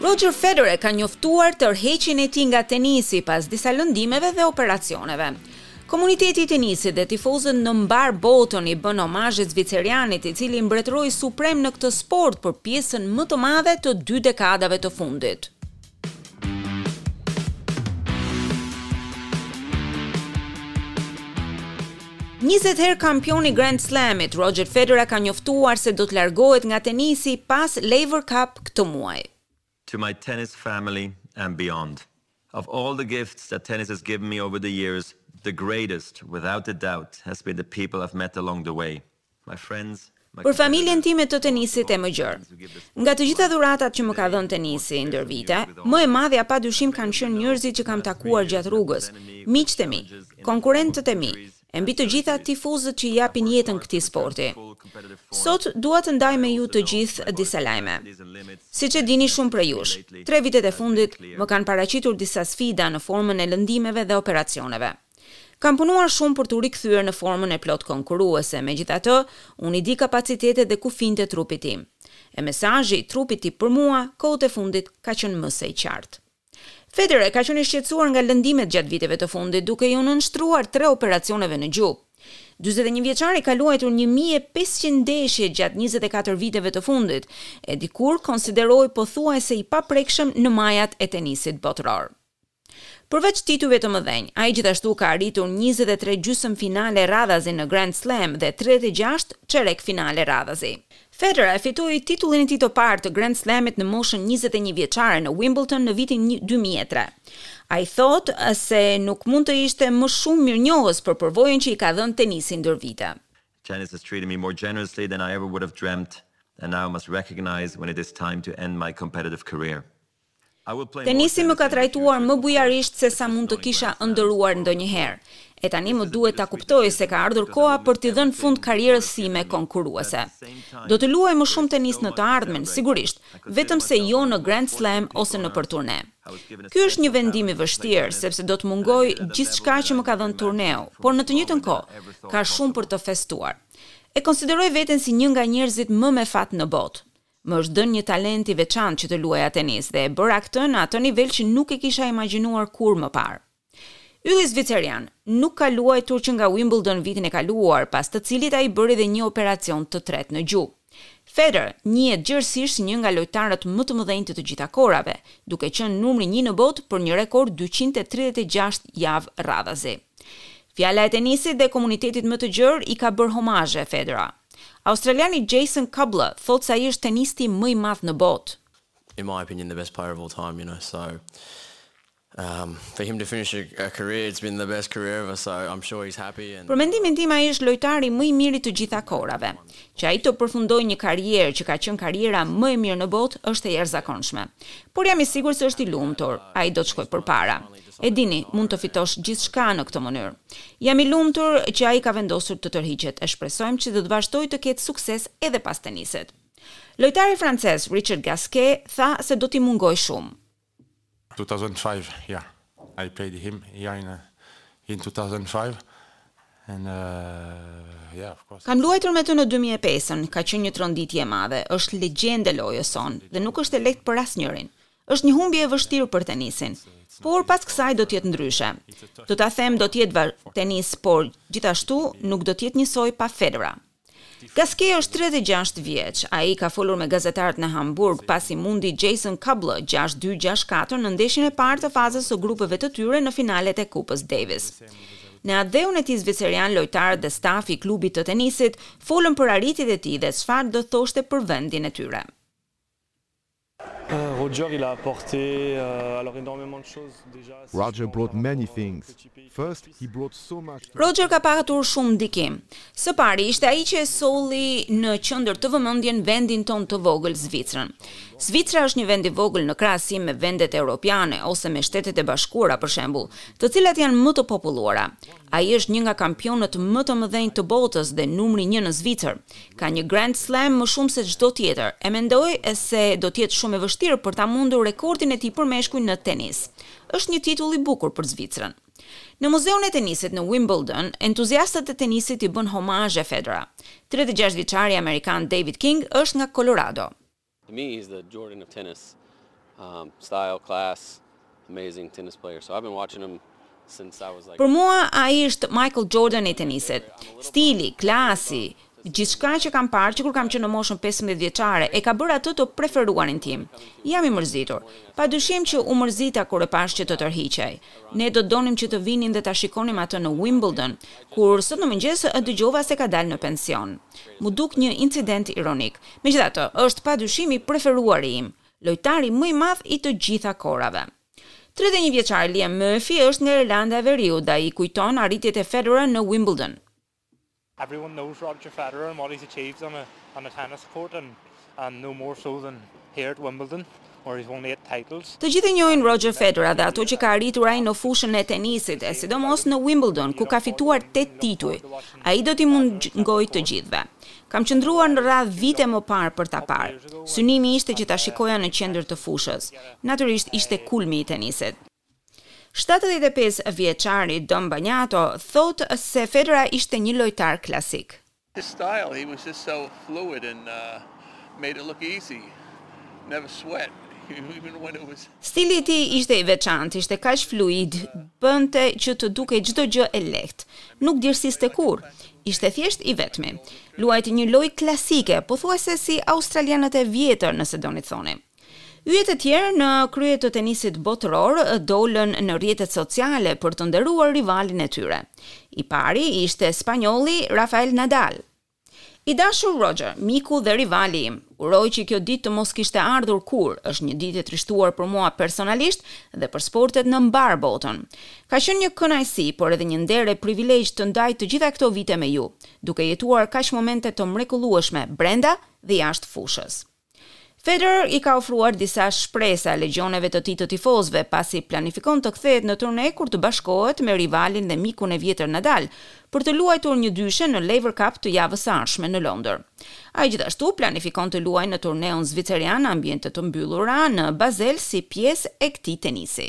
Roger Federer ka njoftuar tërheqjen e tij nga tenisi pas disa lëndimeve dhe operacioneve. Komuniteti i tenisit dhe tifozët në mbarë botën i bënë homazhe zvicerianit, i cili mbretëroi suprem në këtë sport për pjesën më të madhe të dy dekadave të fundit. Njëzet herë kampioni Grand Slamit, Roger Federer ka njoftuar se do të largohet nga tenisi pas Lever Cup këtë muaj to my tennis family and beyond. Of all the gifts that tennis has given me over the years, the greatest, without a doubt, has been the people I've met along the way. Për familjen time të tenisit e më gjerë. Nga të gjitha dhuratat që më ka dhënë tenisi ndër vite, më e madhja padyshim kanë qenë njerëzit që kam takuar gjatë rrugës, miqtë e mi, konkurrentët e mi, e mbi të gjitha tifozët që i japin jetën këtij sporti. Sot dua të ndaj me ju të gjithë disa lajme. Siç e dini shumë prej jush, tre vitet e fundit më kanë paraqitur disa sfida në formën e lëndimeve dhe operacioneve. Kam punuar shumë për t'u rikthyer në formën e plotë konkurruese, megjithatë, unë i di kapacitetet dhe kufijtë e trupit tim. E mesazhi i trupit tim për mua, kohët e fundit, ka qenë më se i qartë. Federer ka qenë i shqetësuar nga lëndimet gjatë viteve të fundit, duke iu nënshtruar tre operacioneve në gju. Dyzet e një vjeçari ka luajtur një mijë e pesëqind ndeshje gjatë njëzet e katër viteve të fundit, e dikur konsiderohej pothuajse i paprekshëm në majat e tenisit botëror. Përveç titujve të mëdhenj, ai gjithashtu ka arritur njëzet e tre gjysëmfinale radhazi në Grand Slam dhe tridhjetë e gjashtë çerekfinale radhazi. Federer e fitoi titullin e tij të parë të Grand Slam-it në moshën njëzet e një vjeçare në Wimbledon në vitin dy mijë e tre. Ai thotë se nuk mund të ishte më shumë mirënjohës për përvojën që i ka dhënë tenisi ndër vite. Tennis has treated me more generously than I ever would have dreamt and now I must recognize when it is time to end my competitive career. Tenisi më ka trajtuar më bujarisht se sa mund të kisha ëndërruar ndonjëherë. E tani më duhet ta kuptoj se ka ardhur koha për t'i dhënë fund karrierës sime konkurruese. Do të luaj më shumë tenis në të ardhmen, sigurisht, vetëm se jo në Grand Slam ose nëpër turne. Ky është një vendim i vështirë, sepse do të mungojë gjithçka që më ka dhënë turneu, por në të njëjtën kohë, ka shumë për të festuar. E konsideroj veten si një nga njerëzit më me fat në botë. Më është dhënë një talent i veçantë që të luaja tenis dhe e bëra këtë në atë nivel që nuk e kisha imagjinuar kurrë më parë. Ylli zvicerian nuk ka luajtur që nga Wimbledon vitin e kaluar, pas të cilit ai bëri dhe një operacion të tretë në gju. Federer njihet gjerësisht si një nga lojtarët më të mëdhenj të të gjitha kohërave, duke qenë numri një në botë për një rekord 236 javë radhazi. Fjala e tenisit dhe komunitetit më të gjerë i ka bërë homazhe Federer. Australiani Jason Kubler thotë se ai është tenisti më i madh në botë. In my opinion the best player of all time you know so um for him to finish a career it's been the best career ever so I'm sure he's happy and Për mendimin tim ai është lojtari më i miri i të gjitha kohërave. Që ai të përfundojë një karrierë që ka qenë karriera më e mirë në botë është e jashtëzakonshme. Por jam i sigurt se është i lumtur. Ai do të shkojë përpara. E dini, mund të fitosh gjithçka në këtë mënyrë. Jam i lumtur që ai ka vendosur të tërhiqet e shpresojmë që do të vazhdojë të ketë sukses edhe pas tenisit. Lojtari francez Richard Gasquet tha se do t'i mungojë shumë. 2005, yeah, I played him here in in 2005 and uh, yeah, of course. Kam luajtur me të në dy mijë e pesën, ka qenë një tronditje e madhe, është legjendë e lojës sonë dhe nuk është e lehtë për asnjërin. Është një humbje e vështirë për tenisin, por pas kësaj do të jetë ndryshe. Do ta them do të jetë tenis, por gjithashtu nuk do të jetë njësoj pa Federer. Gasquet është 36 vjeç. Ai ka folur me gazetarët në Hamburg pasi mundi Jason Kubler 6-2-6-4 në ndeshjen e parë të fazës së grupeve të tyre në finalet e Kupës Davis. Në atdheun e tij zvicerian, lojtarët dhe stafi i klubit të tenisit folën për arritjet e tij dhe çfarë do thoshte për vendin e tyre. Roger il a apporté alors énormément de choses déjà si Roger brought many things first he brought so much to Roger ka patur shumë ndikim. Së pari ishte ai që e solli në qendër të vëmendjes vendin tonë të vogël Zvicrën. Zvicra është një vend i vogël në krahasim me vendet europiane ose me Shtetet e Bashkuara për shembull, të cilat janë më të populluara. Ai është një nga kampionët më të mëdhenj të botës dhe numri një në Zvicër. Ka një Grand Slam më shumë se çdo tjetër. E mendoj se do të jetë shumë e vështirë për ta mundur rekordin e tij për meshkuj në tenis. Është një titull i bukur për Zvicrën. Në Muzeun e Tenisit në Wimbledon, entuziastët e tenisit i bënë homazhe Federer. Tridhjetë e gjashtë vjeçari amerikan David King është nga Kolorado. To me he's the Jordan of tennis. Um, style, class, amazing tennis player. So I've been watching him since I was like Për mua ai është Michael Jordan i tenisit. Stili, klasi, gjithçka që kam parë që kur kam qenë në moshën 15 vjeçare e ka bërë atë të preferuarin tim. Jam i mërzitur. Padyshim që u mërzita kur e pashë që të tërhiqej. Ne do donim që të vinin dhe ta shikonim atë në Wimbledon, kur sot në mëngjes e dëgjova se ka dalë në pension. M'u duk një incident ironik. Megjithatë, është padyshim i preferuari im, lojtari më i madh i të gjitha kohërave. Tridhjetë e një vjeçari Liam Murphy është nga Irlanda e Veriut dhe ai kujton arritjet e Federer në Wimbledon. Everyone knows Roger Federer and what he's achieved on a on a tennis court and and no more so than here at Wimbledon. Të gjithë e njohin Roger Federer dhe ato që ka arritur ai në fushën e tenisit, e sidomos në Wimbledon, ku ka fituar tetë tituj. Ai do t'i mungojë të gjithëve. Kam qëndruar në radhë vite më parë për ta parë. Synimi ishte që ta shikoja në qendër të fushës. Natyrisht ishte kulmi i tenisit. Shtatëdhjetë e pesë vjeçari Dom Banjato thotë se Federer ishte një lojtar klasik. His style, he was just so fluid and made it look easy, never sweat even when it was. Stili i tij ishte i veçantë, ishte kaq fluid, bënte që të dukej çdo gjë e lehtë. Nuk djersiste kurrë. Ishte thjesht i vetmi. Luajti një lojë klasike, pothuajse si australianët e vjetër, nëse doni ta thoni. Yjet e tjerë në krye të tenisit botëror dolën në rrjetet sociale për të nderuar rivalin e tyre. I pari ishte spanjolli Rafael Nadal. I dashur Roger, miku dhe rivali im, uroj që kjo ditë të mos kishte ardhur kurrë, është një ditë e trishtuar për mua personalisht dhe për sportet në mbarë botën. Ka qenë një kënaqësi, por edhe një nder e privilegj të ndaj të gjitha këto vite me ju, duke jetuar kaq momente të mrekullueshme brenda dhe jashtë fushës. Federer i ka ofruar disa shpresa legjioneve të tij të tifozëve, pasi planifikon të kthehet në turne kur të bashkohet me rivalin dhe mikun e vjetër Nadal, për të luajtur një dyshe në Laver Cup të javës së ardhshme në Londër. Ai gjithashtu planifikon të luajë në turneun zviceran në ambiente të mbyllura në Basel si pjesë e këtij tenisi.